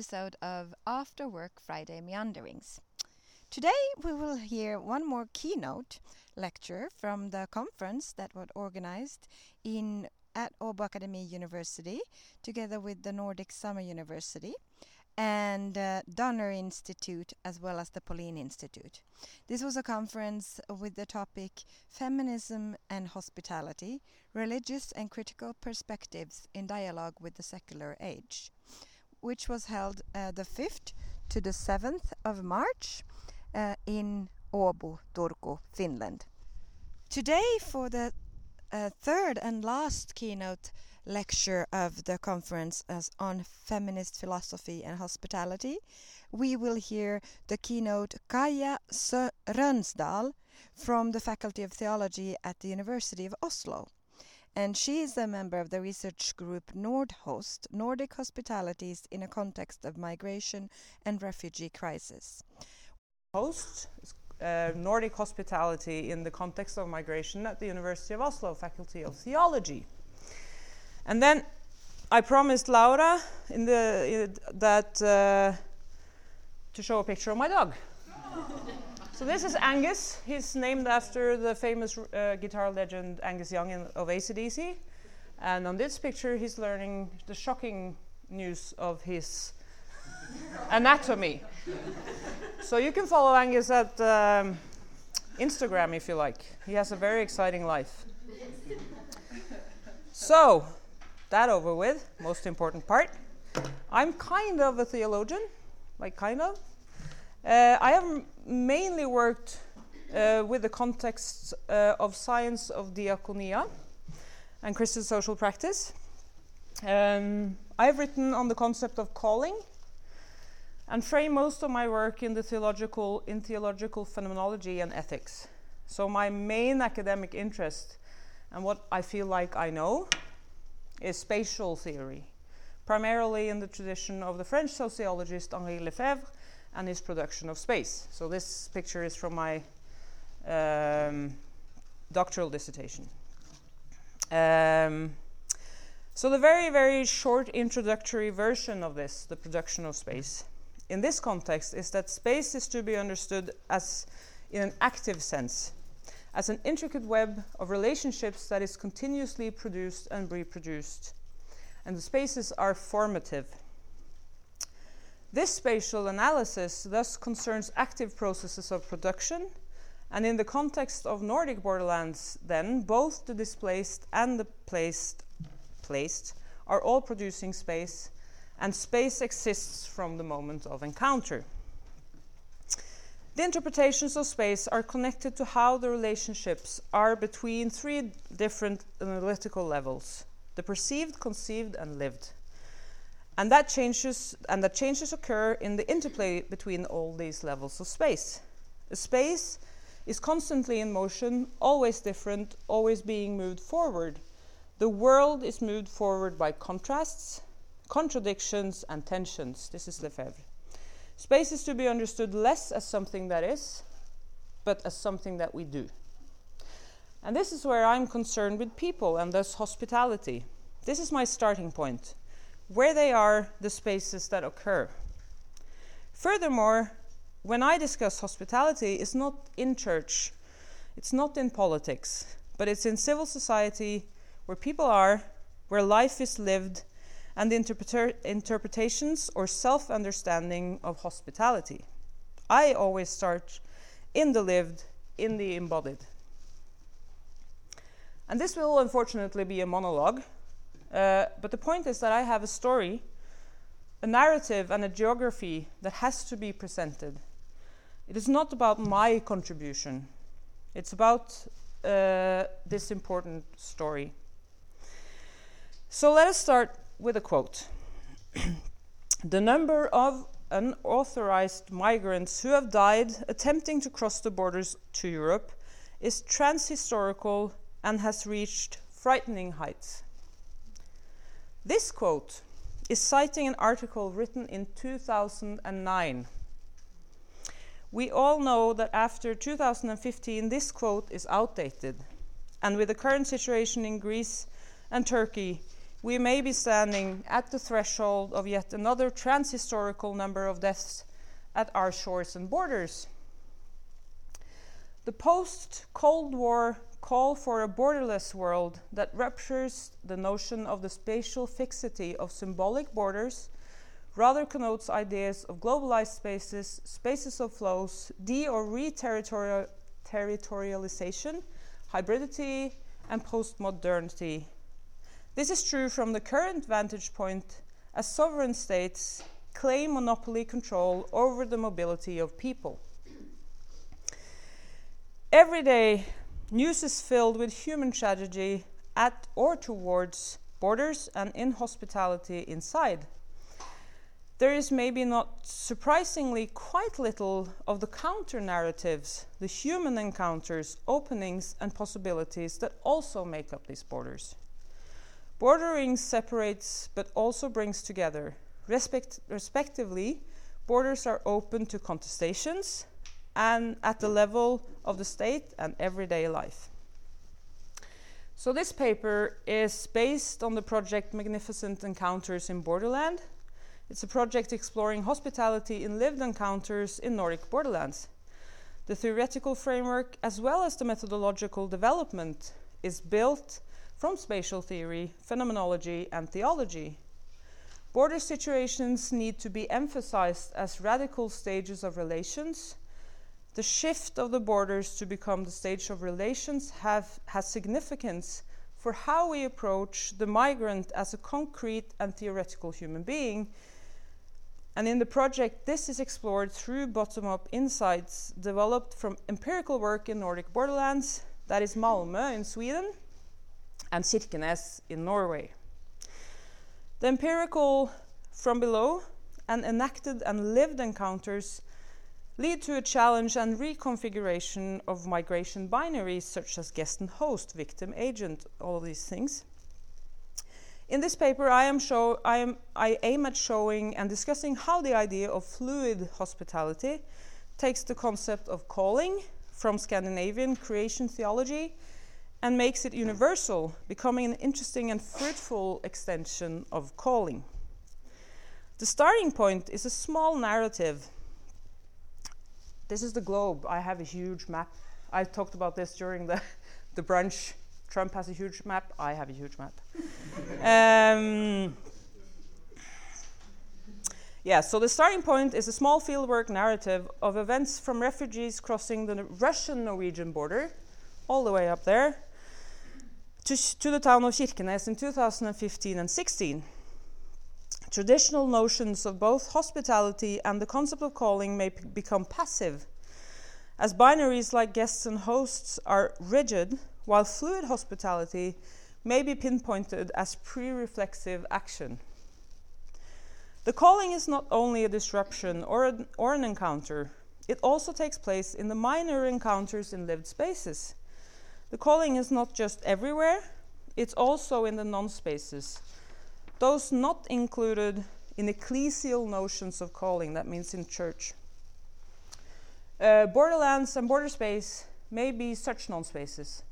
episode of After Work Friday Meanderings. Today we will hear one more keynote lecture from the conference that was organized in at Åbo University together with the Nordic Summer University and uh, Donner Institute as well as the Polin Institute. This was a conference with the topic Feminism and Hospitality Religious and Critical Perspectives in Dialogue with the Secular Age, which was held uh, the 5th to the 7th of March uh, in Åbo, Turku, Finland. Today, for the uh, third and last keynote lecture of the conference on feminist philosophy and hospitality, we will hear the keynote Kaia Rønsdal from the Faculty of Theology at the University of Oslo. And she is a member of the research group Nordhost, Nordic Hospitalities in a Context of Migration and Refugee Crisis. Host uh, Nordic Hospitality in the Context of Migration at the University of Oslo, Faculty of Theology. And then I promised Laura in the, in that uh, to show a picture of my dog. so this is Angus. He's named after the famous uh, guitar legend Angus Young in, of ACDC. And on this picture, he's learning the shocking news of his anatomy. so you can follow Angus at um, Instagram if you like. He has a very exciting life. so, that over with, most important part. I'm kind of a theologian, like kind of. Uh, I have mainly worked uh, with the context uh, of science of diaconia and Christian social practice. Um, I've written on the concept of calling and frame most of my work in the theological in theological phenomenology and ethics. So my main academic interest and what I feel like I know is spatial theory, primarily in the tradition of the French sociologist Henri Lefebvre and his production of space. So this picture is from my um, doctoral dissertation. Um, so the very, very short introductory version of this, the production of space, in this context is that space is to be understood as in an active sense, as an intricate web of relationships that is continuously produced and reproduced. And the spaces are formative. This spatial analysis thus concerns active processes of production, and in the context of Nordic borderlands, then, both the displaced and the placed, placed are all producing space and space exists from the moment of encounter. The interpretations of space are connected to how the relationships are between three different analytical levels the perceived, conceived, and lived. And that changes and that changes occur in the interplay between all these levels of space. A space is constantly in motion, always different, always being moved forward. The world is moved forward by contrasts, contradictions and tensions. This is Lefebvre. Space is to be understood less as something that is, but as something that we do. And this is where I'm concerned with people and thus hospitality. This is my starting point. Where they are the spaces that occur. Furthermore, when I discuss hospitality, it's not in church, it's not in politics, but it's in civil society where people are, where life is lived, and the interpreter- interpretations or self understanding of hospitality. I always start in the lived, in the embodied. And this will unfortunately be a monologue, uh, but the point is that I have a story, a narrative, and a geography that has to be presented. It is not about my contribution, it's about uh, this important story. So let us start with a quote The number of unauthorized migrants who have died attempting to cross the borders to Europe is transhistorical and has reached frightening heights. This quote is citing an article written in 2009. We all know that after 2015, this quote is outdated. And with the current situation in Greece and Turkey, we may be standing at the threshold of yet another transhistorical number of deaths at our shores and borders. The post Cold War call for a borderless world that ruptures the notion of the spatial fixity of symbolic borders rather connotes ideas of globalized spaces, spaces of flows, de or re territorialization, hybridity, and postmodernity this is true from the current vantage point as sovereign states claim monopoly control over the mobility of people. Every day, news is filled with human tragedy at or towards borders and inhospitality inside. There is maybe not surprisingly quite little of the counter narratives, the human encounters, openings, and possibilities that also make up these borders. Bordering separates but also brings together. Respect, respectively, borders are open to contestations and at the level of the state and everyday life. So, this paper is based on the project Magnificent Encounters in Borderland. It's a project exploring hospitality in lived encounters in Nordic borderlands. The theoretical framework, as well as the methodological development, is built from spatial theory, phenomenology, and theology. Border situations need to be emphasized as radical stages of relations. The shift of the borders to become the stage of relations have, has significance for how we approach the migrant as a concrete and theoretical human being. And in the project, this is explored through bottom up insights developed from empirical work in Nordic borderlands, that is Malmö in Sweden, and Kirkenes in Norway. The empirical from below and enacted and lived encounters lead to a challenge and reconfiguration of migration binaries such as guest and host, victim, agent, all of these things. In this paper, I, am show, I, am, I aim at showing and discussing how the idea of fluid hospitality takes the concept of calling from Scandinavian creation theology and makes it universal, becoming an interesting and fruitful extension of calling. The starting point is a small narrative. This is the globe. I have a huge map. I talked about this during the, the brunch. Trump has a huge map. I have a huge map. um, yeah, so the starting point is a small fieldwork narrative of events from refugees crossing the Russian Norwegian border, all the way up there, to, to the town of Kirkenes in 2015 and 16. Traditional notions of both hospitality and the concept of calling may become passive, as binaries like guests and hosts are rigid, while fluid hospitality may be pinpointed as pre reflexive action. The calling is not only a disruption or an, or an encounter, it also takes place in the minor encounters in lived spaces the calling is not just everywhere, it's also in the non spaces. Those not included in ecclesial notions of calling, that means in church. Uh, borderlands and border space may be such non spaces.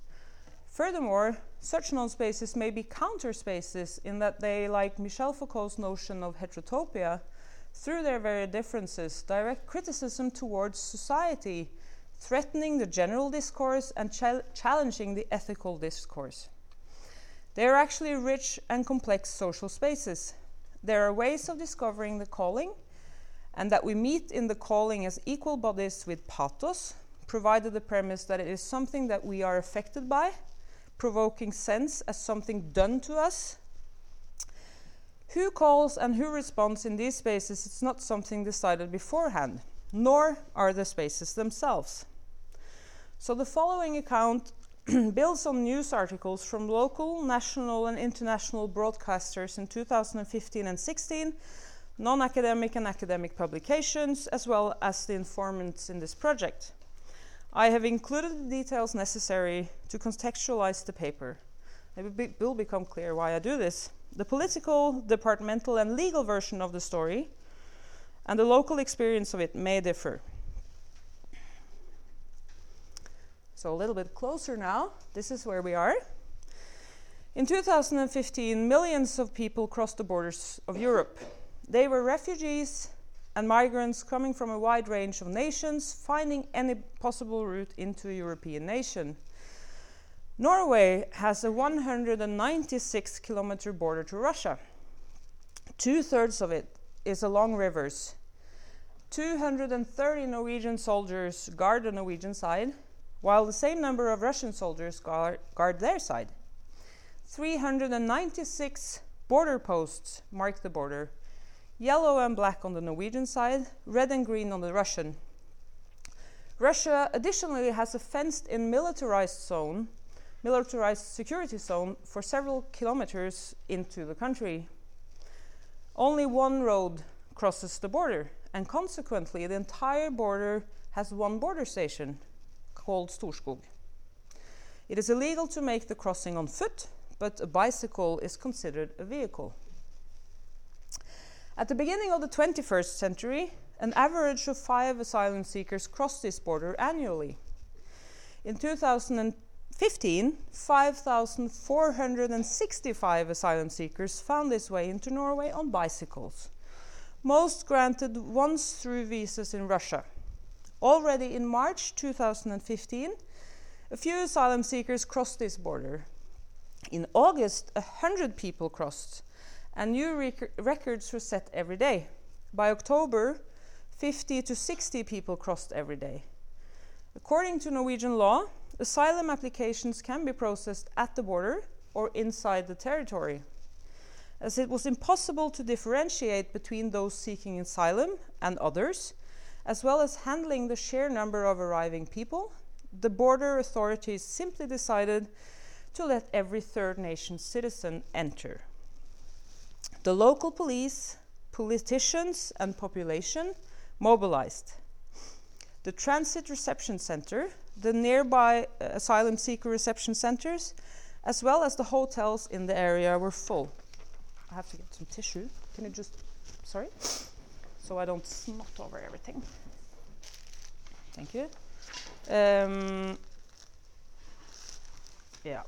Furthermore, such non spaces may be counter spaces in that they, like Michel Foucault's notion of heterotopia, through their very differences, direct criticism towards society threatening the general discourse and challenging the ethical discourse. They are actually rich and complex social spaces. There are ways of discovering the calling, and that we meet in the calling as equal bodies with pathos, provided the premise that it is something that we are affected by, provoking sense as something done to us. Who calls and who responds in these spaces is not something decided beforehand, nor are the spaces themselves. So the following account builds on news articles from local, national, and international broadcasters in 2015 and 16, non academic and academic publications, as well as the informants in this project. I have included the details necessary to contextualize the paper. It will become clear why I do this. The political, departmental, and legal version of the story and the local experience of it may differ. So a little bit closer now. This is where we are. In 2015, millions of people crossed the borders of Europe. They were refugees and migrants coming from a wide range of nations, finding any possible route into a European nation. Norway has a 196 kilometer border to Russia. Two thirds of it is along rivers. 230 Norwegian soldiers guard the Norwegian side, while the same number of Russian soldiers guard, guard their side. 396 border posts mark the border yellow and black on the Norwegian side, red and green on the Russian. Russia additionally has a fenced in militarized zone, militarized security zone for several kilometers into the country. Only one road crosses the border, and consequently, the entire border has one border station called Storskog. It is illegal to make the crossing on foot, but a bicycle is considered a vehicle. At the beginning of the 21st century, an average of five asylum seekers crossed this border annually. In 2015, 5,465 asylum seekers found this way into Norway on bicycles, most granted once through visas in Russia. Already in March 2015, a few asylum seekers crossed this border. In August, 100 people crossed and new rec records were set every day. By October, 50 to 60 people crossed every day. According to Norwegian law, asylum applications can be processed at the border or inside the territory. As it was impossible to differentiate between those seeking asylum and others, as well as handling the sheer number of arriving people, the border authorities simply decided to let every third nation citizen enter. The local police, politicians, and population mobilized. The Transit Reception Center, the nearby uh, asylum seeker reception centers, as well as the hotels in the area were full. I have to get some tissue. Can you just, sorry? So I don't snot over everything. Thank you. Um, yeah.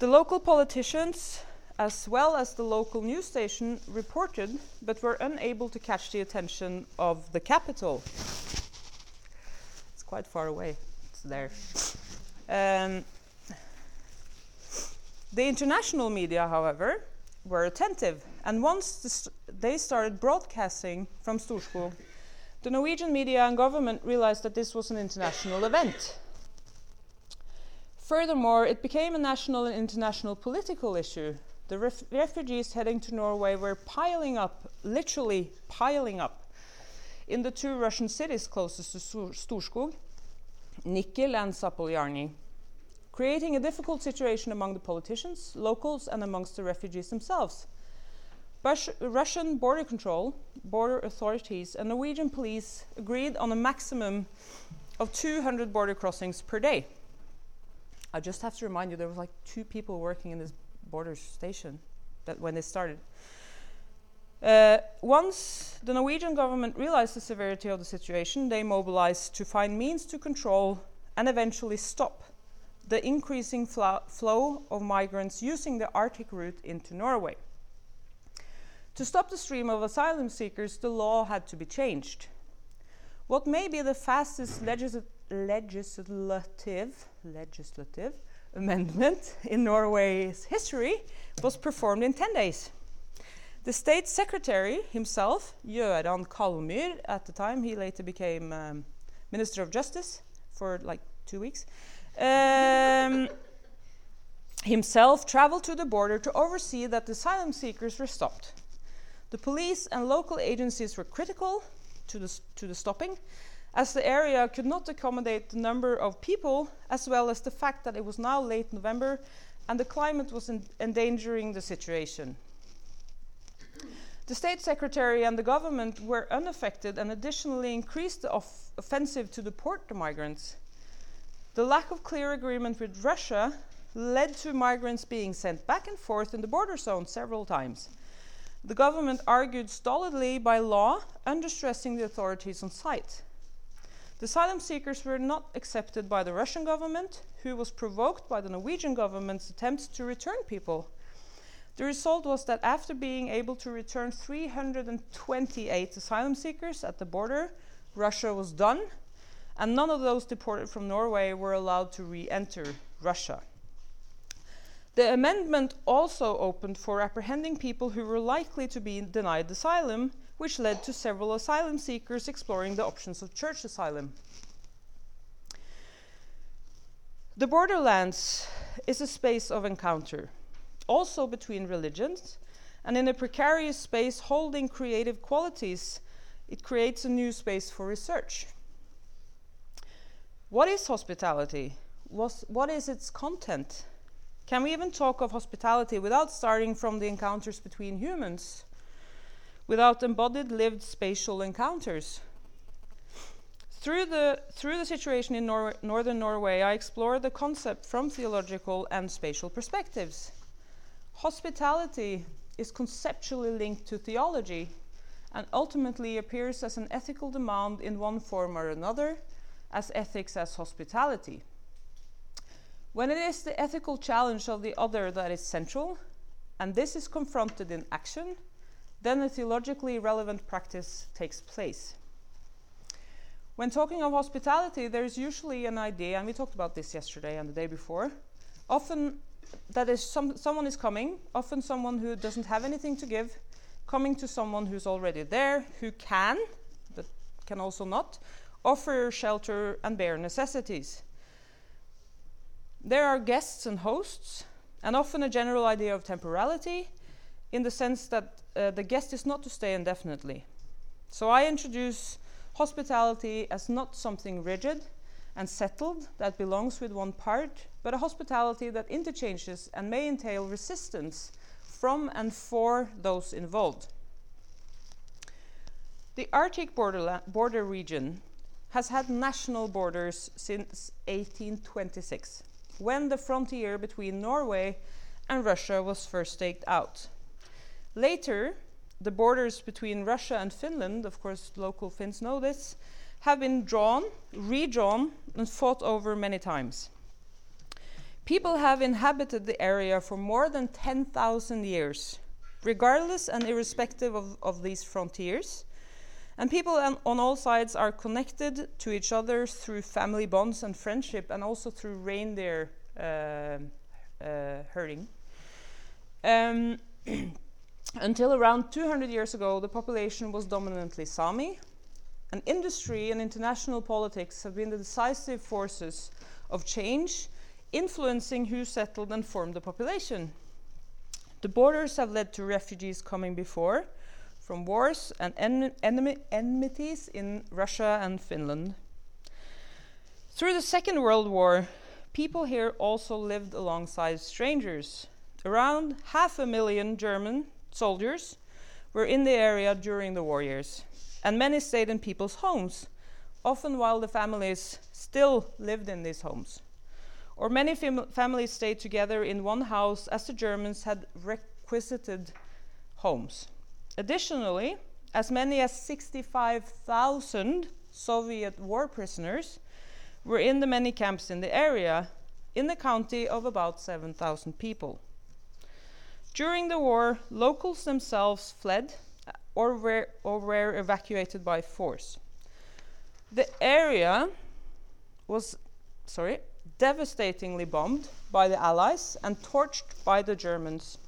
The local politicians as well as the local news station reported but were unable to catch the attention of the capital. It's quite far away. It's there. Um, the international media, however, were attentive, and once they started broadcasting from Storskog, the Norwegian media and government realized that this was an international event. Furthermore, it became a national and international political issue the ref refugees heading to Norway were piling up, literally piling up, in the two Russian cities closest to Storskog, Nikel and Zapolyarny, creating a difficult situation among the politicians, locals, and amongst the refugees themselves. Bus Russian border control, border authorities, and Norwegian police agreed on a maximum of 200 border crossings per day. I just have to remind you, there was like two people working in this border station that when they started. Uh, once the Norwegian government realized the severity of the situation, they mobilized to find means to control and eventually stop the increasing flow of migrants using the Arctic route into Norway. To stop the stream of asylum seekers, the law had to be changed. What may be the fastest legis legislative, legislative amendment in Norway's history was performed in 10 days. The state secretary himself, Jøran Kallmyr, at the time, he later became um, Minister of Justice for like two weeks, um, himself traveled to the border to oversee that the asylum seekers were stopped. The police and local agencies were critical to the, to the stopping, as the area could not accommodate the number of people, as well as the fact that it was now late November and the climate was endangering the situation. The state secretary and the government were unaffected and additionally increased the off offensive to deport the migrants. The lack of clear agreement with Russia led to migrants being sent back and forth in the border zone several times. The government argued stolidly by law, understressing the authorities on site. The asylum seekers were not accepted by the Russian government, who was provoked by the Norwegian government's attempts to return people. The result was that after being able to return 328 asylum seekers at the border, Russia was done, and none of those deported from Norway were allowed to re enter Russia. The amendment also opened for apprehending people who were likely to be denied asylum, which led to several asylum seekers exploring the options of church asylum. The borderlands is a space of encounter, also between religions, and in a precarious space holding creative qualities, it creates a new space for research. What is hospitality? What's, what is its content? Can we even talk of hospitality without starting from the encounters between humans? Without embodied lived spatial encounters? Through the, through the situation in Nor northern Norway, I explore the concept from theological and spatial perspectives. Hospitality is conceptually linked to theology and ultimately appears as an ethical demand in one form or another, as ethics as hospitality. When it is the ethical challenge of the other that is central, and this is confronted in action, then a theologically relevant practice takes place. When talking of hospitality, there's usually an idea, and we talked about this yesterday and the day before. Often, that is some, someone is coming, often someone who doesn't have anything to give, coming to someone who's already there, who can, but can also not, offer shelter and bare necessities. There are guests and hosts, and often a general idea of temporality in the sense that uh, the guest is not to stay indefinitely. So I introduce hospitality as not something rigid and settled that belongs with one part, but a hospitality that interchanges and may entail resistance from and for those involved. The Arctic border region has had national borders since 1826 when the frontier between Norway and Russia was first staked out. Later, the borders between Russia and Finland, of course, local Finns know this, have been drawn, redrawn, and fought over many times. People have inhabited the area for more than 10,000 years, regardless and irrespective of, of these frontiers. And people on, on, all sides are connected to each other through family bonds and friendship, and also through reindeer uh, uh, herding. Um, until around 200 years ago, the population was dominantly Sami, and industry and international politics have been the decisive forces of change, influencing who settled and formed the population. The borders have led to refugees coming before from wars and en enmities in Russia and Finland. Through the Second World War, people here also lived alongside strangers. Around half a million German soldiers were in the area during the war years, and many stayed in people's homes, often while the families still lived in these homes. Or many fam families stayed together in one house as the Germans had requisited homes. Additionally, as many as 65,000 Soviet war prisoners were in the many camps in the area, in the county of about 7,000 people. During the war, locals themselves fled uh, or were, or were evacuated by force. The area was, sorry, devastatingly bombed by the Allies and torched by the Germans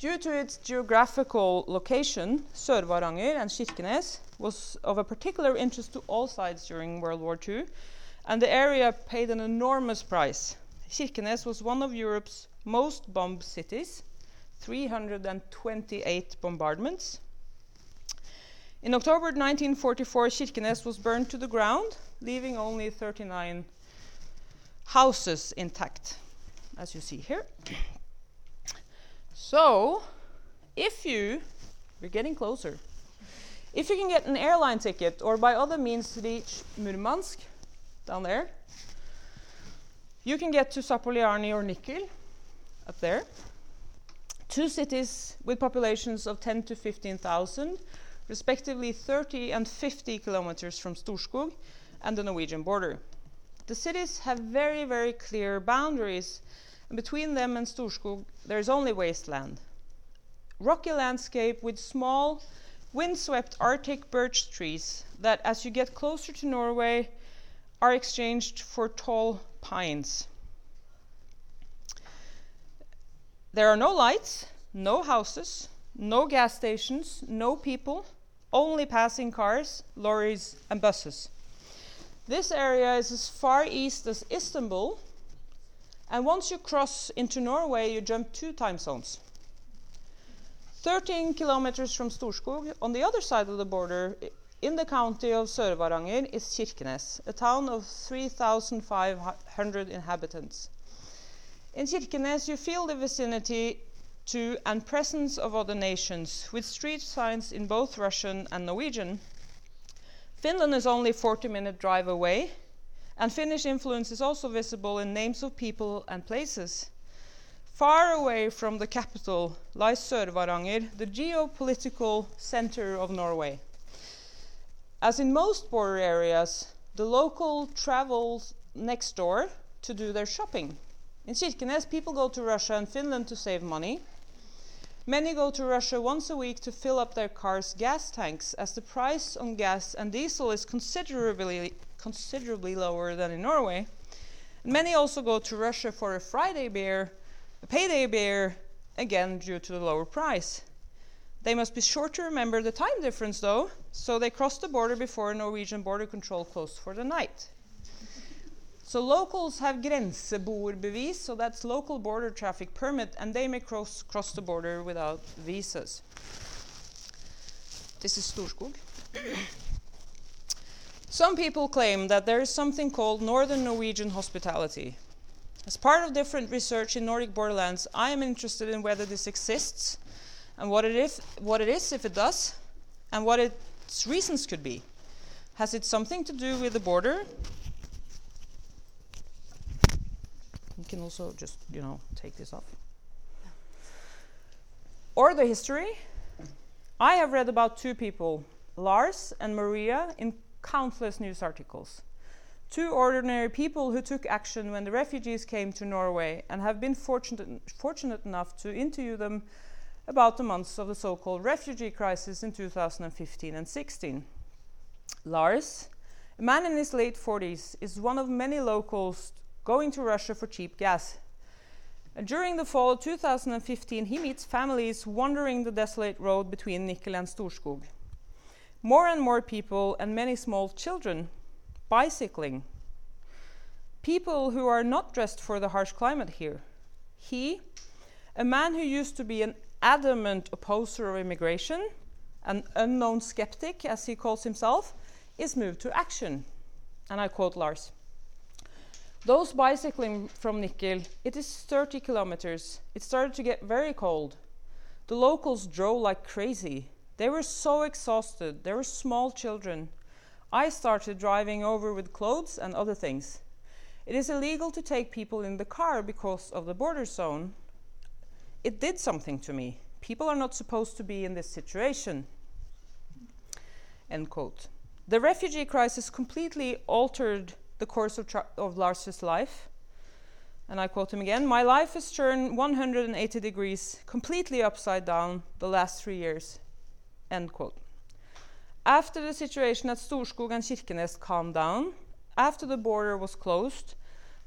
Due to its geographical location, Sør-Varanger and Kirkenes was of a particular interest to all sides during World War II, and the area paid an enormous price. Kirkenes was one of Europe's most bombed cities, 328 bombardments. In October 1944, Kirkenes was burned to the ground, leaving only 39 houses intact, as you see here. So, if you, we're getting closer, if you can get an airline ticket or by other means reach Murmansk, down there, you can get to Zapolyarny or Nikel, up there. Two cities with populations of 10 to 15,000, respectively 30 and 50 kilometers from Storskog and the Norwegian border. The cities have very, very clear boundaries, and between them and Storskog, there is only wasteland. Rocky landscape with small, windswept Arctic birch trees that, as you get closer to Norway, are exchanged for tall pines. There are no lights, no houses, no gas stations, no people, only passing cars, lorries, and buses. This area is as far east as Istanbul, and once you cross into Norway, you jump two time zones. 13 kilometers from Storskog, on the other side of the border, in the county of Sør-Varanger, is Kirkenes, a town of 3,500 inhabitants. In Kirkenes, you feel the vicinity to and presence of other nations, with street signs in both Russian and Norwegian, Finland is only 40 minute drive away, and Finnish influence is also visible in names of people and places. Far away from the capital lies Sør-Varanger, the geopolitical center of Norway. As in most border areas, the local travels next door to do their shopping. In Kirkenes, people go to Russia and Finland to save money. Many go to Russia once a week to fill up their cars' gas tanks, as the price on gas and diesel is considerably, considerably lower than in Norway. And many also go to Russia for a Friday beer, a payday beer, again due to the lower price. They must be sure to remember the time difference, though, so they cross the border before Norwegian border control closed for the night. So locals have grenseboerbevis, so that's local border traffic permit, and they may cross, cross the border without visas. This is Storskog. Some people claim that there is something called Northern Norwegian hospitality. As part of different research in Nordic borderlands, I am interested in whether this exists and what it is, what it is if it does, and what its reasons could be. Has it something to do with the border You can also just, you know, take this off. Or the history. I have read about two people, Lars and Maria, in countless news articles. Two ordinary people who took action when the refugees came to Norway and have been fortunate, fortunate enough to interview them about the months of the so called refugee crisis in 2015 and 16. Lars, a man in his late 40s, is one of many locals going to Russia for cheap gas. And during the fall of 2015, he meets families wandering the desolate road between Nikel and Storskog. More and more people and many small children bicycling. People who are not dressed for the harsh climate here. He, a man who used to be an adamant opposer of immigration, an unknown skeptic, as he calls himself, is moved to action. And I quote Lars those bicycling from Nikel, it is 30 kilometers. It started to get very cold. The locals drove like crazy. They were so exhausted. They were small children. I started driving over with clothes and other things. It is illegal to take people in the car because of the border zone. It did something to me. People are not supposed to be in this situation. End quote. The refugee crisis completely altered the course of, of Lars's life. And I quote him again My life has turned 180 degrees, completely upside down, the last three years. End quote. After the situation at Storskog and Kirkenes calmed down, after the border was closed,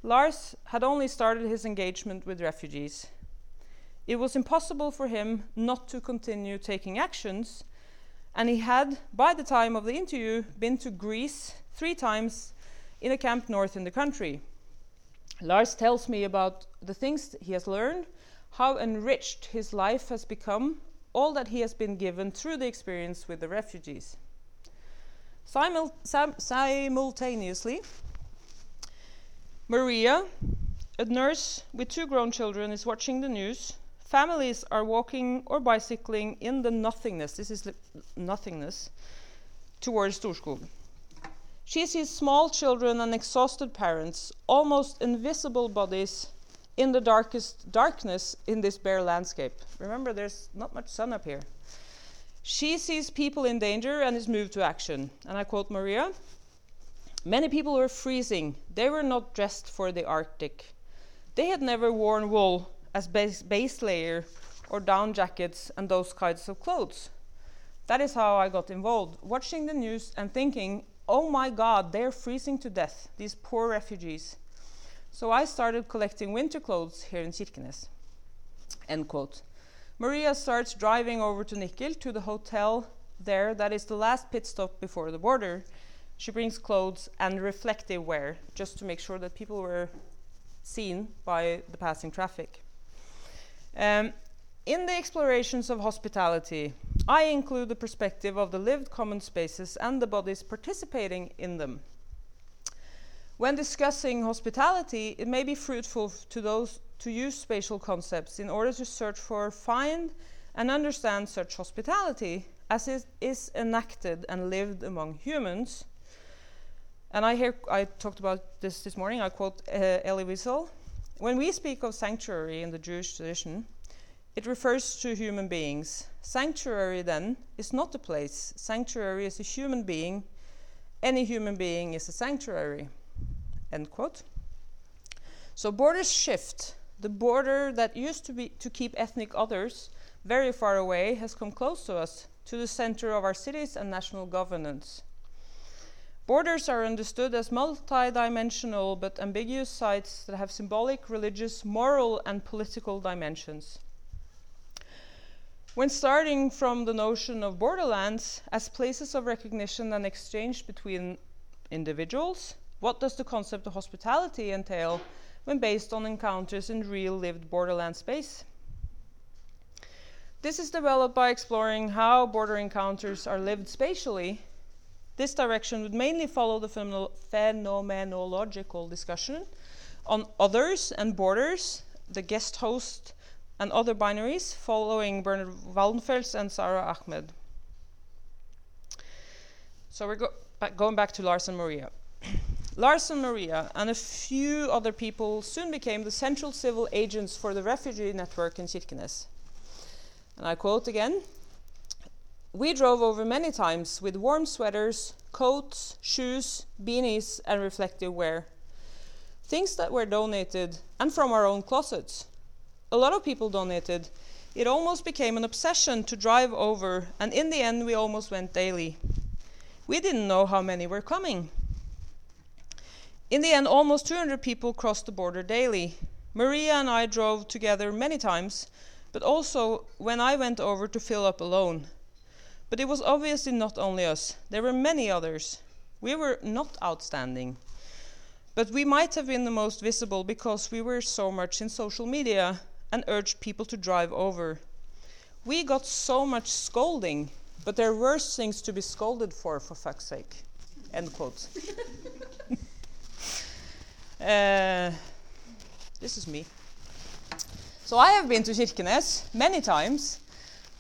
Lars had only started his engagement with refugees. It was impossible for him not to continue taking actions, and he had, by the time of the interview, been to Greece three times in a camp north in the country. Lars tells me about the things he has learned, how enriched his life has become, all that he has been given through the experience with the refugees. Simul sim simultaneously, Maria, a nurse with two grown children, is watching the news. Families are walking or bicycling in the nothingness, this is nothingness, towards Storskog. She sees small children and exhausted parents, almost invisible bodies in the darkest darkness in this bare landscape. Remember, there's not much sun up here. She sees people in danger and is moved to action. And I quote Maria Many people were freezing. They were not dressed for the Arctic. They had never worn wool as base, base layer or down jackets and those kinds of clothes. That is how I got involved, watching the news and thinking, oh my God, they're freezing to death, these poor refugees. So I started collecting winter clothes here in Kirkenes. End quote. Maria starts driving over to Nikel to the hotel there that is the last pit stop before the border. She brings clothes and reflective wear just to make sure that people were seen by the passing traffic. Um, in the explorations of hospitality, I include the perspective of the lived common spaces and the bodies participating in them. When discussing hospitality, it may be fruitful to those to use spatial concepts in order to search for, find, and understand such hospitality as it is enacted and lived among humans. And I hear I talked about this this morning. I quote uh, Elie Wiesel: "When we speak of sanctuary in the Jewish tradition, it refers to human beings. Sanctuary, then, is not a place. Sanctuary is a human being. Any human being is a sanctuary." End quote. So borders shift. The border that used to be to keep ethnic others very far away has come close to us, to the center of our cities and national governance. Borders are understood as multidimensional but ambiguous sites that have symbolic, religious, moral, and political dimensions. When starting from the notion of borderlands as places of recognition and exchange between individuals, what does the concept of hospitality entail when based on encounters in real lived borderland space? This is developed by exploring how border encounters are lived spatially. This direction would mainly follow the phenomenological discussion on others and borders, the guest host, and other binaries, following Bernhard Waldenfels and Sara Ahmed. So we're go back, going back to Lars and Maria. Lars and Maria and a few other people soon became the central civil agents for the refugee network in Kirkenes. And I quote again We drove over many times with warm sweaters, coats, shoes, beanies, and reflective wear. Things that were donated and from our own closets. A lot of people donated. It almost became an obsession to drive over, and in the end, we almost went daily. We didn't know how many were coming. In the end, almost 200 people crossed the border daily. Maria and I drove together many times, but also when I went over to fill up alone. But it was obviously not only us, there were many others. We were not outstanding. But we might have been the most visible because we were so much in social media and urged people to drive over. We got so much scolding, but there worse things to be scolded for, for fuck's sake. End quote. Uh, this is me. So I have been to Kirkenes many times.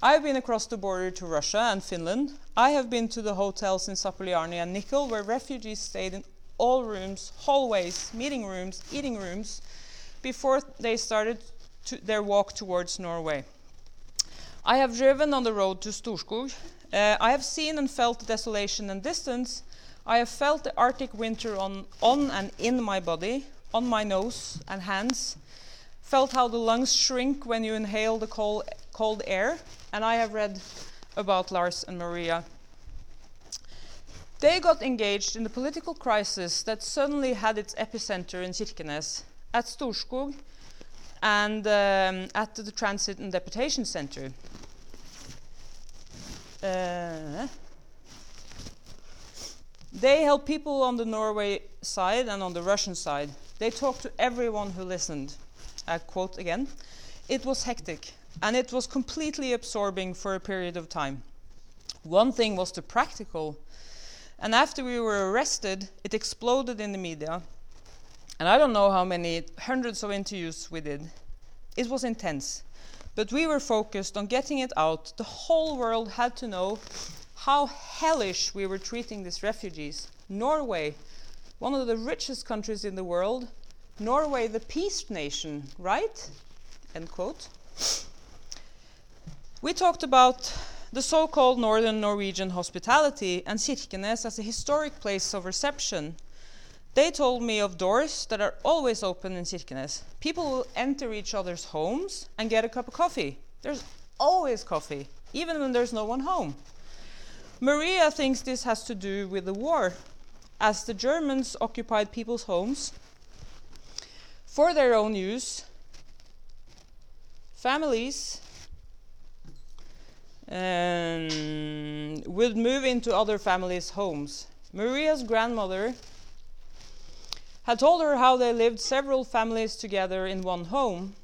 I have been across the border to Russia and Finland. I have been to the hotels in Zapolyarny and Nikel where refugees stayed in all rooms, hallways, meeting rooms, eating rooms, before they started their walk towards Norway. I have driven on the road to Storskog. Uh, I have seen and felt the desolation and distance, I have felt the Arctic winter on, on and in my body, on my nose and hands, felt how the lungs shrink when you inhale the cold, cold air, and I have read about Lars and Maria. They got engaged in the political crisis that suddenly had its epicenter in Kirkenes, at Storskog, and um, at the Transit and Deportation Center. Uh, they helped people on the Norway side and on the Russian side. They talked to everyone who listened. I quote again It was hectic, and it was completely absorbing for a period of time. One thing was the practical, and after we were arrested, it exploded in the media. And I don't know how many hundreds of interviews we did. It was intense, but we were focused on getting it out. The whole world had to know how hellish we were treating these refugees. Norway, one of the richest countries in the world, Norway, the peace nation, right? End quote. We talked about the so called Northern Norwegian hospitality, and Kirkenes as a historic place of reception. They told me of doors that are always open in Kirkenes. People will enter each other's homes and get a cup of coffee. There's always coffee, even when there's no one home. Maria thinks this has to do with the war, as the Germans occupied people's homes for their own use. Families um, would move into other families' homes. Maria's grandmother had told her how they lived several families together in one home,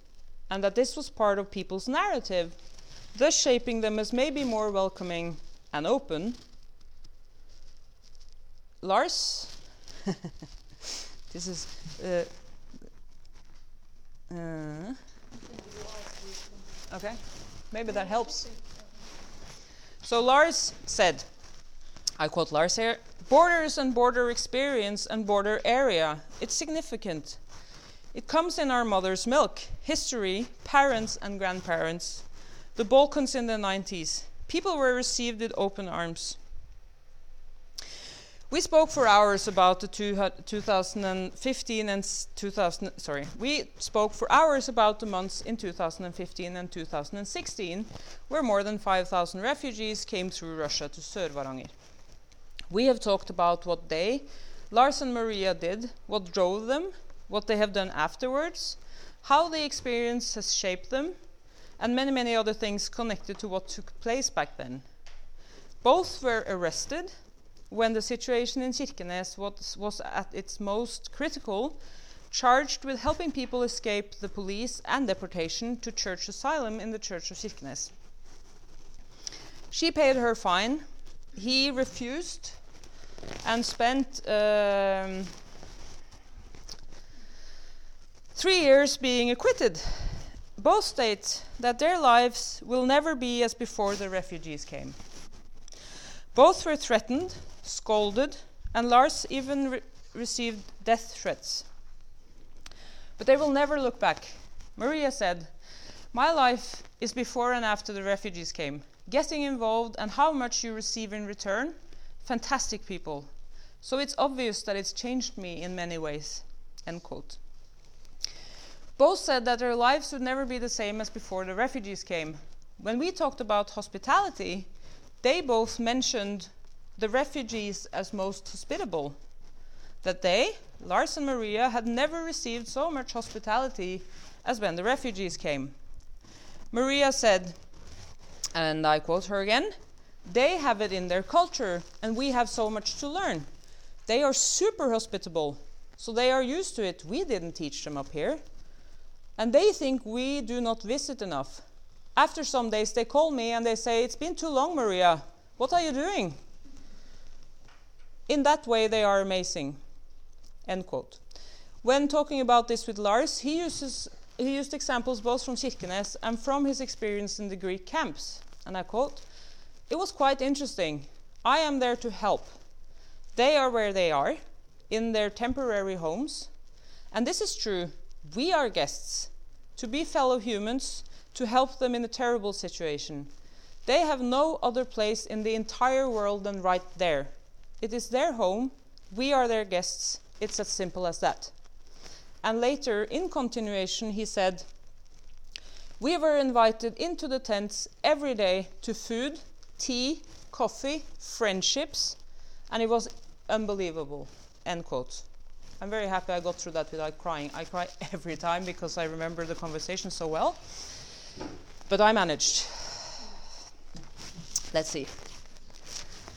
and that this was part of people's narrative, thus shaping them as maybe more welcoming and open. Lars, this is. Uh, uh, okay, maybe that helps. So Lars said, I quote Lars here borders and border experience and border area. It's significant. It comes in our mother's milk, history, parents and grandparents, the Balkans in the 90s. People were received with open arms. We spoke for hours about the two, 2015 and 2000. Sorry, we spoke for hours about the months in 2015 and 2016, where more than 5,000 refugees came through Russia to Sør-Varanger. We have talked about what they, Lars and Maria, did, what drove them, what they have done afterwards, how the experience has shaped them, and many, many other things connected to what took place back then. Both were arrested when the situation in Kirkenes was, was at its most critical, charged with helping people escape the police and deportation to church asylum in the Church of Kirkenes. She paid her fine. He refused and spent um, three years being acquitted. Both state that their lives will never be as before the refugees came. Both were threatened scolded, and Lars even re received death threats. But they will never look back. Maria said, My life is before and after the refugees came. Getting involved and how much you receive in return. Fantastic people. So it's obvious that it's changed me in many ways. End quote. Both said that their lives would never be the same as before the refugees came. When we talked about hospitality, they both mentioned the refugees as most hospitable, that they, Lars and Maria, had never received so much hospitality as when the refugees came. Maria said, and I quote her again, they have it in their culture, and we have so much to learn. They are super hospitable, so they are used to it. We didn't teach them up here. And they think we do not visit enough. After some days, they call me and they say, It's been too long, Maria. What are you doing? In that way, they are amazing. End quote. When talking about this with Lars, he, uses, he used examples both from Kirkenes and from his experience in the Greek camps. And I quote, It was quite interesting. I am there to help. They are where they are, in their temporary homes. And this is true. We are guests, to be fellow humans, to help them in a terrible situation. They have no other place in the entire world than right there it is their home, we are their guests. It's as simple as that. And later, in continuation, he said, We were invited into the tents every day to food, tea, coffee, friendships, and it was unbelievable. End quote. I'm very happy I got through that without crying. I cry every time because I remember the conversation so well. But I managed. Let's see.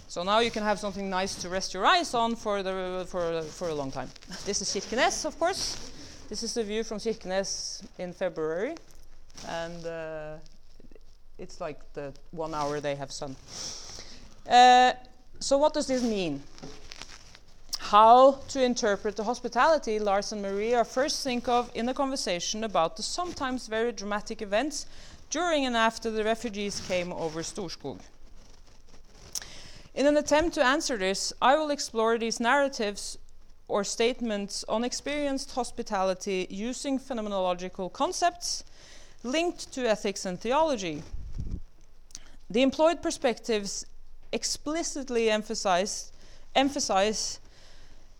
So now you can have something nice to rest your eyes on for, the, for, for a long time. This is Kirkenes, of course. This is the view from Kirkenes in February. And uh, it's like the one hour they have sun. Uh, so what does this mean? How to interpret the hospitality Lars and Maria first think of in a conversation about the sometimes very dramatic events during and after the refugees came over Storskog. In an attempt to answer this, I will explore these narratives or statements on experienced hospitality using phenomenological concepts linked to ethics and theology. The employed perspectives explicitly emphasize, emphasize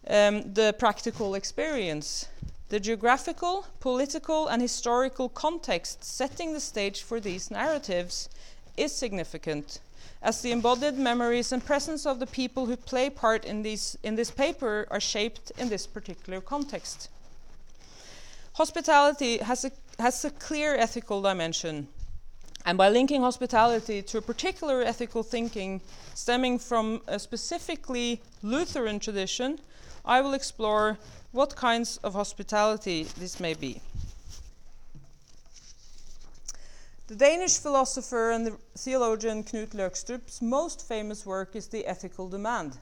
um, the practical experience, the geographical, political, and historical context setting the stage for these narratives is significant, as the embodied memories and presence of the people who play part in, these, in this paper are shaped in this particular context. Hospitality has a, has a clear ethical dimension. And by linking hospitality to a particular ethical thinking stemming from a specifically Lutheran tradition, I will explore what kinds of hospitality this may be. The Danish philosopher and the theologian Knud Løgstrup's most famous work is The Ethical Demand.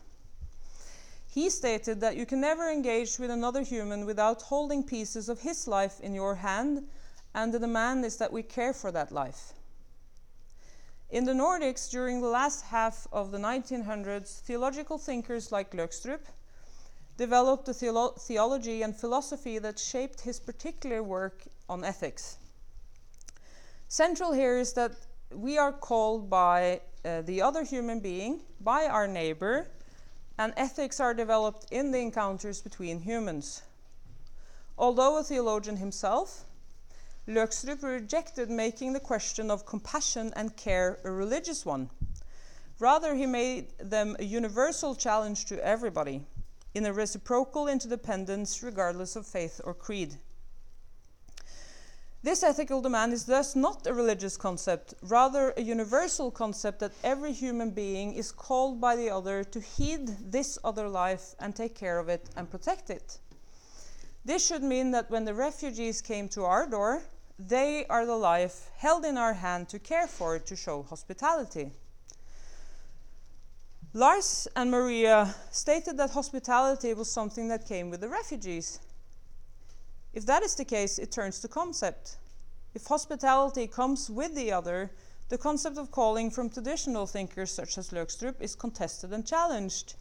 He stated that you can never engage with another human without holding pieces of his life in your hand, and the demand is that we care for that life. In the Nordics, during the last half of the 1900s, theological thinkers like Løgstrup developed the theolo theology and philosophy that shaped his particular work on ethics. Central here is that we are called by uh, the other human being, by our neighbor, and ethics are developed in the encounters between humans. Although a theologian himself, Løgstrup rejected making the question of compassion and care a religious one. Rather, he made them a universal challenge to everybody, in a reciprocal interdependence regardless of faith or creed. This ethical demand is thus not a religious concept, rather a universal concept that every human being is called by the other to heed this other life and take care of it and protect it. This should mean that when the refugees came to our door, they are the life held in our hand to care for, to show hospitality. Lars and Maria stated that hospitality was something that came with the refugees. If that is the case, it turns to concept. If hospitality comes with the other, the concept of calling from traditional thinkers such as Løgstrup is contested and challenged.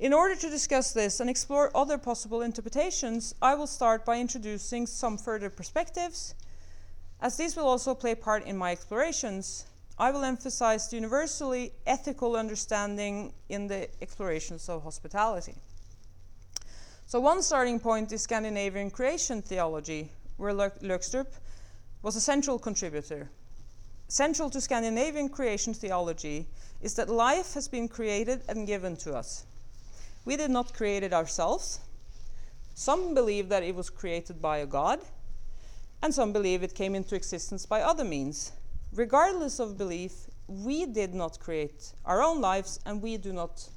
In order to discuss this and explore other possible interpretations, I will start by introducing some further perspectives. As these will also play part in my explorations, I will emphasize the universally ethical understanding in the explorations of hospitality. So one starting point is Scandinavian creation theology, where Løgstrup was a central contributor. Central to Scandinavian creation theology is that life has been created and given to us. We did not create it ourselves. Some believe that it was created by a god, and some believe it came into existence by other means. Regardless of belief, we did not create our own lives, and we do not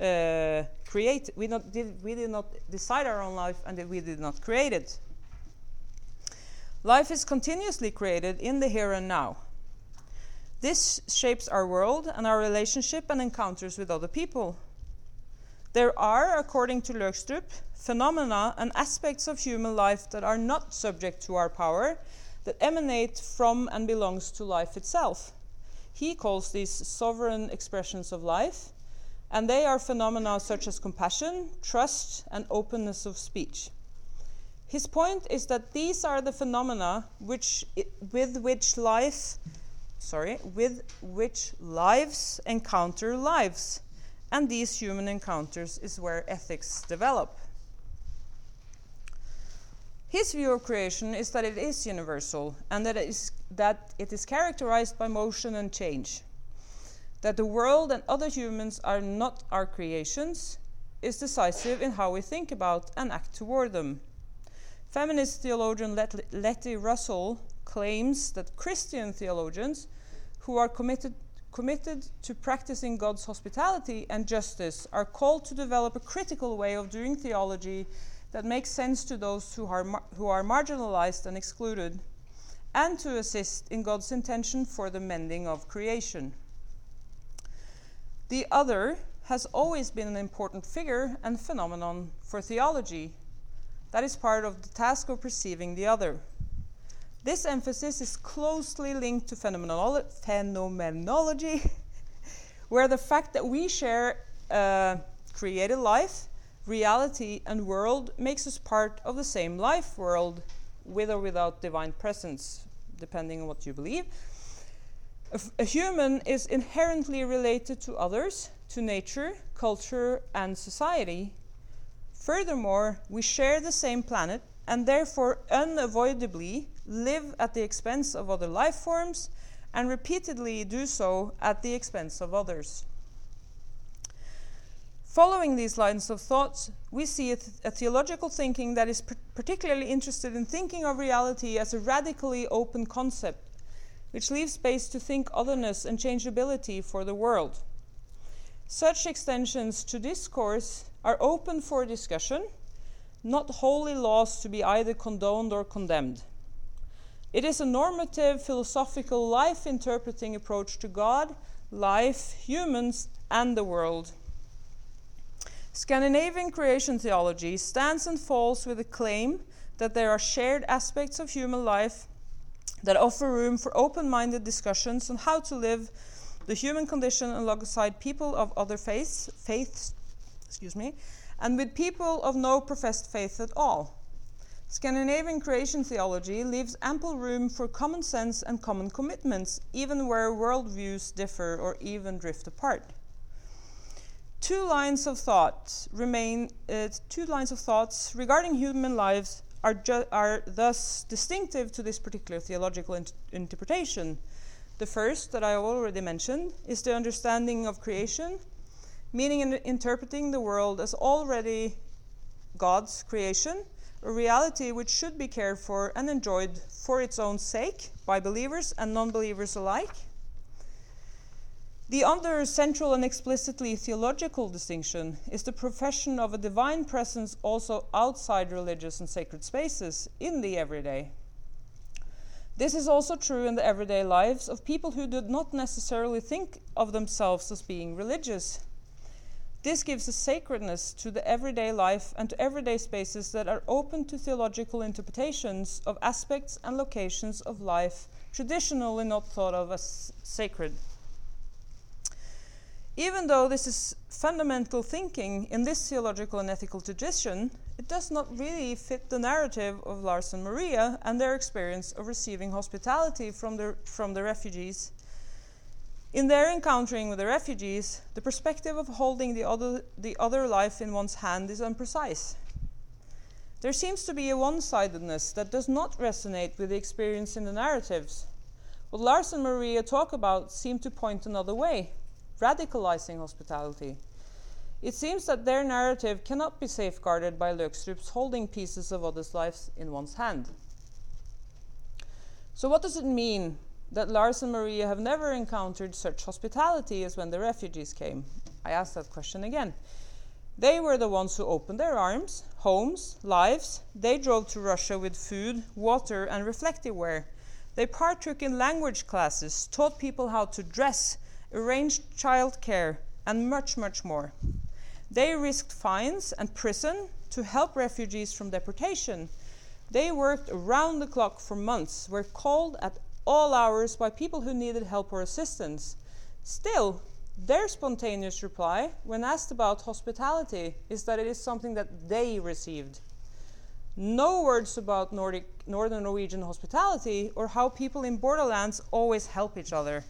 uh, create. We, not, did, we did not decide our own life, and we did not create it. Life is continuously created in the here and now. This shapes our world and our relationship and encounters with other people. There are, according to Løgstrup, phenomena and aspects of human life that are not subject to our power, that emanate from and belongs to life itself. He calls these sovereign expressions of life, and they are phenomena such as compassion, trust, and openness of speech. His point is that these are the phenomena which, with which life, sorry, with which lives encounter lives, and these human encounters is where ethics develop. His view of creation is that it is universal and that it is, that it is characterized by motion and change that the world and other humans are not our creations is decisive in how we think about and act toward them. Feminist theologian Let- Letty Russell claims that Christian theologians who are committed, committed to practicing God's hospitality and justice are called to develop a critical way of doing theology that makes sense to those who are, who are marginalized and excluded, and to assist in God's intention for the mending of creation. The other has always been an important figure and phenomenon for theology. That is part of the task of perceiving the other. This emphasis is closely linked to phenomenolo phenomenology, where the fact that we share uh, created life, reality, and world makes us part of the same life world, with or without divine presence, depending on what you believe. A, human is inherently related to others, to nature, culture, and society. Furthermore, we share the same planet and therefore unavoidably live at the expense of other life forms and repeatedly do so at the expense of others. Following these lines of thought, we see a, th- a theological thinking that is particularly interested in thinking of reality as a radically open concept, which leaves space to think otherness and changeability for the world. Such extensions to discourse are open for discussion, not wholly laws to be either condoned or condemned. It is a normative, philosophical, life interpreting approach to God, life, humans, and the world. Scandinavian creation theology stands and falls with the claim that there are shared aspects of human life that offer room for open minded discussions on how to live the human condition alongside people of other faiths, faiths excuse me, and with people of no professed faith at all. Scandinavian creation theology leaves ample room for common sense and common commitments, even where worldviews differ or even drift apart. Two lines of thought remain. Uh, two lines of thoughts regarding human lives are, ju- are thus distinctive to this particular theological int- interpretation. The first, that I already mentioned, is the understanding of creation, meaning in interpreting the world as already God's creation, a reality which should be cared for and enjoyed for its own sake by believers and non believers alike. The other central and explicitly theological distinction is the profession of a divine presence also outside religious and sacred spaces in the everyday. This is also true in the everyday lives of people who do not necessarily think of themselves as being religious. This gives a sacredness to the everyday life and to everyday spaces that are open to theological interpretations of aspects and locations of life traditionally not thought of as sacred. Even though this is fundamental thinking in this theological and ethical tradition, it does not really fit the narrative of Lars and Maria and their experience of receiving hospitality from the, from the refugees. In their encountering with the refugees, the perspective of holding the other, the other life in one's hand is imprecise. There seems to be a one sidedness that does not resonate with the experience in the narratives. What Lars and Maria talk about seem to point another way radicalizing hospitality. It seems that their narrative cannot be safeguarded by Løgstrup's holding pieces of others' lives in one's hand. So, what does it mean that Lars and Maria have never encountered such hospitality as when the refugees came? I ask that question again. They were the ones who opened their arms, homes, lives. They drove to Russia with food, water, and reflective wear. They partook in language classes, taught people how to dress, arranged childcare, and much, much more. They risked fines and prison to help refugees from deportation. They worked around the clock for months, were called at all hours by people who needed help or assistance. Still, their spontaneous reply, when asked about hospitality, is that it is something that they received. No words about Nordic, Northern Norwegian hospitality or how people in borderlands always help each other.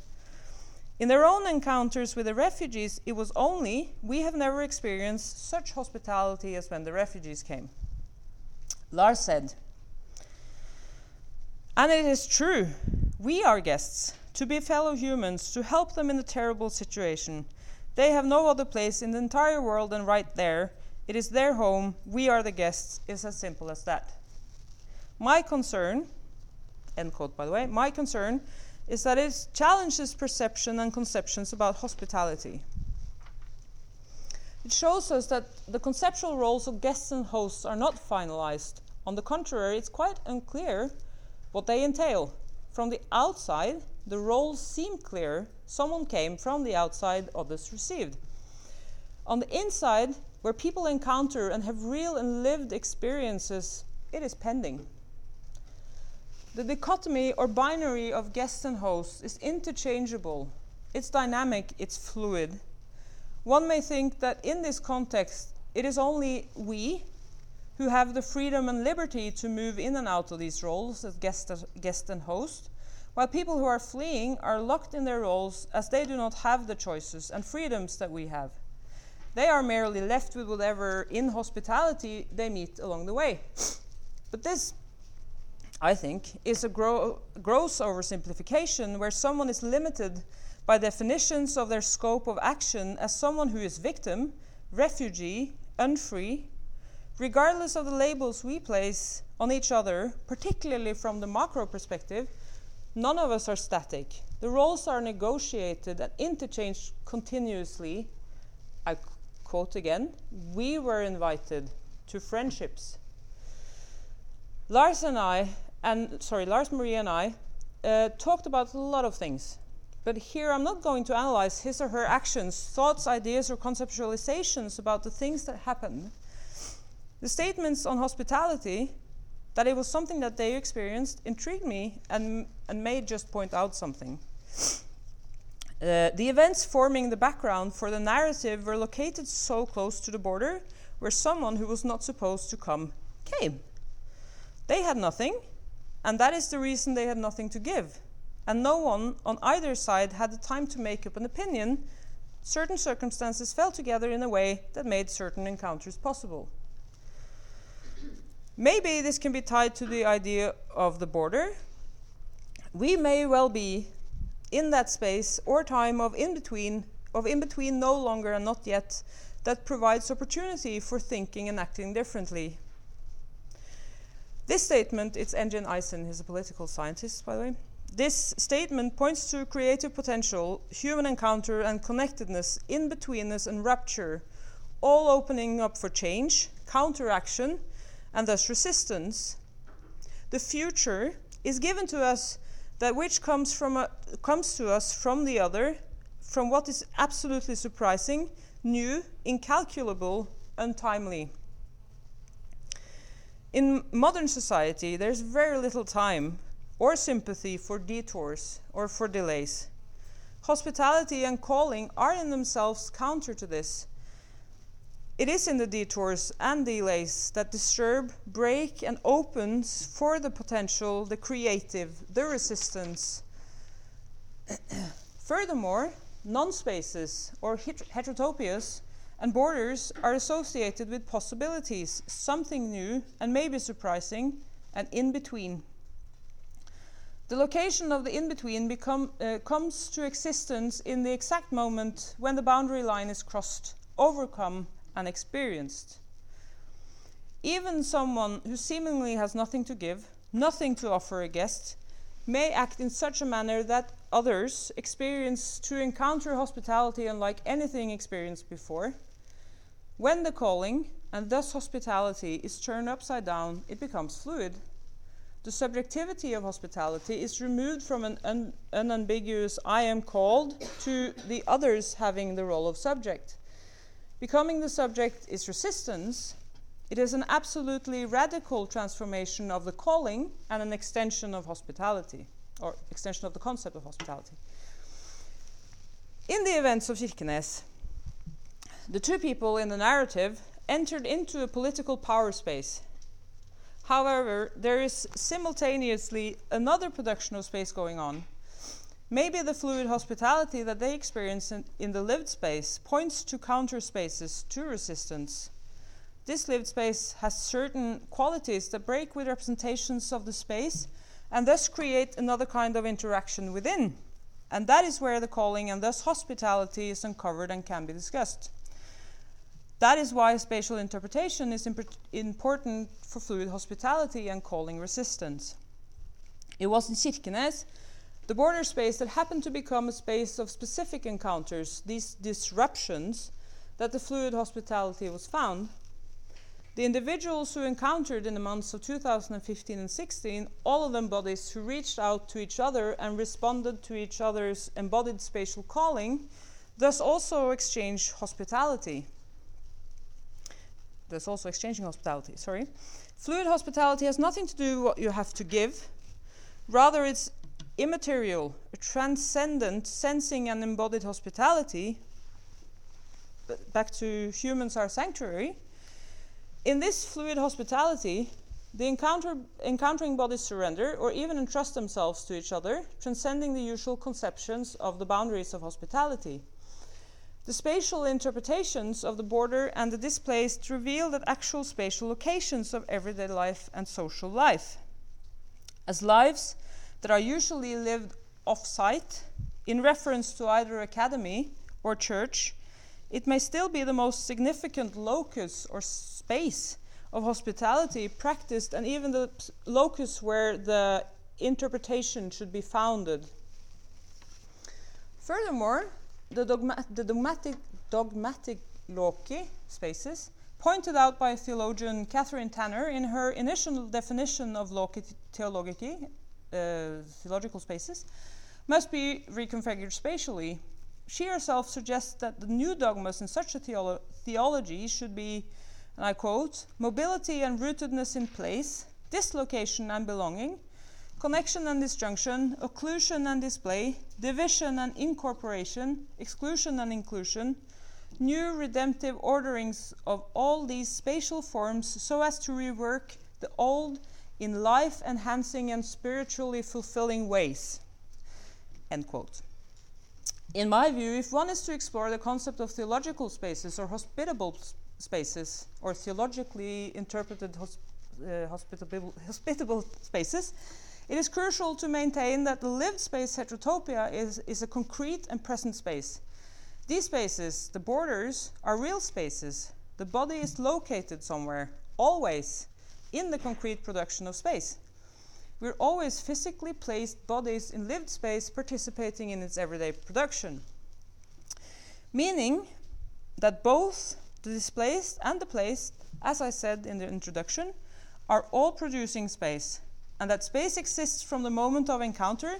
In their own encounters with the refugees, it was only, we have never experienced such hospitality as when the refugees came. Lars said, and it is true, we are guests, to be fellow humans, to help them in a terrible situation. They have no other place in the entire world than right there. It is their home, we are the guests. It's as simple as that. My concern, end quote by the way, my concern is that it challenges perception and conceptions about hospitality. It shows us that the conceptual roles of guests and hosts are not finalized. On the contrary, it's quite unclear what they entail. From the outside, the roles seem clear. Someone came from the outside, others received. On the inside, where people encounter and have real and lived experiences, it is pending. The dichotomy or binary of guest and host is interchangeable. It's dynamic, it's fluid. One may think that in this context, it is only we who have the freedom and liberty to move in and out of these roles as guest, guest and host, while people who are fleeing are locked in their roles as they do not have the choices and freedoms that we have. They are merely left with whatever inhospitality they meet along the way. But this, I think, is a gro gross oversimplification where someone is limited by definitions of their scope of action as someone who is victim, refugee, unfree, regardless of the labels we place on each other, particularly from the macro perspective, none of us are static. The roles are negotiated and interchanged continuously. I quote again We were invited to friendships. Lars and I, and sorry, Lars Marie and I, uh, talked about a lot of things. But here I'm not going to analyze his or her actions, thoughts, ideas, or conceptualizations about the things that happened. The statements on hospitality, that it was something that they experienced, intrigued me and, and may just point out something. Uh, the events forming the background for the narrative were located so close to the border where someone who was not supposed to come came. They had nothing, and that is the reason they had nothing to give. And no one on either side had the time to make up an opinion. Certain circumstances fell together in a way that made certain encounters possible. Maybe this can be tied to the idea of the border. We may well be in that space or time of in between, of in between no longer and not yet, that provides opportunity for thinking and acting differently. This statement, it's Engin Isin, he's a political scientist, by the way. This statement points to creative potential, human encounter, and connectedness, in betweenness, and rupture, all opening up for change, counteraction, and thus resistance. The future is given to us that which comes, from a, comes to us from the other, from what is absolutely surprising, new, incalculable, and untimely. In modern society, there's very little time or sympathy for detours or for delays. Hospitality and calling are in themselves counter to this. It is in the detours and delays that disturb, break, and opens for the potential, the creative, the resistance. Furthermore, non spaces or heterotopias and borders are associated with possibilities, something new and maybe surprising, and in between. The location of the in between uh, comes to existence in the exact moment when the boundary line is crossed, overcome, and experienced. Even someone who seemingly has nothing to give, nothing to offer a guest, may act in such a manner that others experience to encounter hospitality unlike anything experienced before. When the calling, and thus hospitality, is turned upside down, it becomes fluid. The subjectivity of hospitality is removed from an un unambiguous I am called to the others having the role of subject. Becoming the subject is resistance. It is an absolutely radical transformation of the calling and an extension of hospitality, or extension of the concept of hospitality. In the events of Kirkenes, the two people in the narrative entered into a political power space. However, there is simultaneously another production of space going on Maybe the fluid hospitality that they experience in, in, the lived space points to counter spaces to resistance. This lived space has certain qualities that break with representations of the space and thus create another kind of interaction within. And that is where the calling and thus hospitality is uncovered and can be discussed. That is why spatial interpretation is imp important for fluid hospitality and calling resistance. It was in Kirkenes the border space that happened to become a space of specific encounters, these disruptions, that the fluid hospitality was found. The individuals who encountered in the months of 2015 and 16, all of them bodies who reached out to each other and responded to each other's embodied spatial calling, thus also exchange hospitality. Thus also exchanging hospitality, sorry. Fluid hospitality has nothing to do with what you have to give. Rather, it's immaterial, a transcendent sensing and embodied hospitality, back to humans are sanctuary, in this fluid hospitality, The encounter, encountering bodies surrender or even entrust themselves to each other, transcending the usual conceptions of the boundaries of hospitality. The spatial interpretations of the border and the displaced reveal that actual spatial locations of everyday life and social life. As lives that are usually lived off site, in reference to either academy or church, it may still be the most significant locus or space of hospitality practiced and even the locus where the interpretation should be founded. Furthermore, the, dogma the dogmatic, dogmatic loci spaces, pointed out by theologian Kathryn Tanner in her initial definition of theologici, uh, theological spaces, must be reconfigured spatially. She herself suggests that the new dogmas in such a theolo theology should be and I quote, mobility and rootedness in place, dislocation and belonging, connection and disjunction, occlusion and display, division and incorporation, exclusion and inclusion, new redemptive orderings of all these spatial forms so as to rework the old in life enhancing and spiritually fulfilling ways. End quote. In my view, if one is to explore the concept of theological spaces or hospitable spaces or theologically interpreted hosp uh, hospitable, hospitable spaces, it is crucial to maintain that the lived space heterotopia is, is a concrete and present space. These spaces, the borders, are real spaces. The body is located somewhere, always, in the concrete production of space. We're always physically placed bodies in lived space participating in its everyday production. Meaning that both the displaced and the placed, as I said in the introduction, are all producing space, and that space exists from the moment of encounter,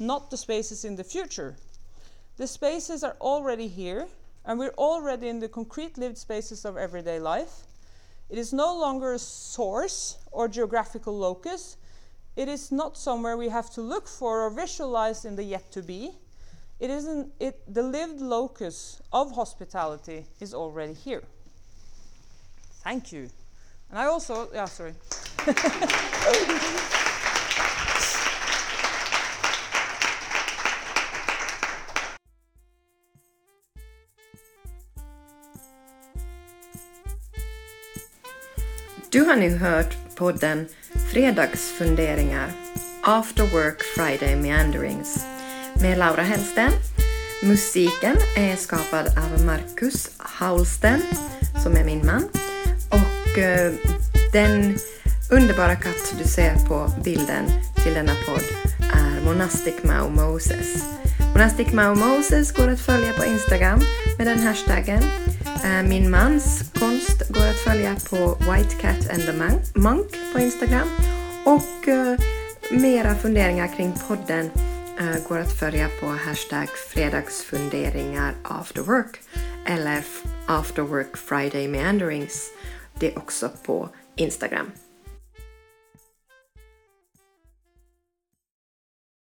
not the spaces in the future. The spaces are already here, and we're already in the concrete lived spaces of everyday life. It is no longer a source or geographical locus. It is not somewhere we have to look for or visualize in the yet to be. It isn't it the lived locus of hospitality is already here. Thank you. And I also yeah, sorry. Du har nu hört podden Fredagsfunderingar After Work Friday Meanderings med Laura Hellsten. Musiken är skapad av Marcus Haulsten, som är min man. Och eh, den underbara katt du ser på bilden till denna podd är Monastic Mau Moses. Monastic Mau Moses går att följa på Instagram med den hashtaggen. Eh, min mans konst går att följa på White Cat and the Monk på Instagram. Och eh, mera funderingar kring podden eh, går att följa på hashtag fredagsfunderingar after work eller after work friday meanderings. Det är också på Instagram.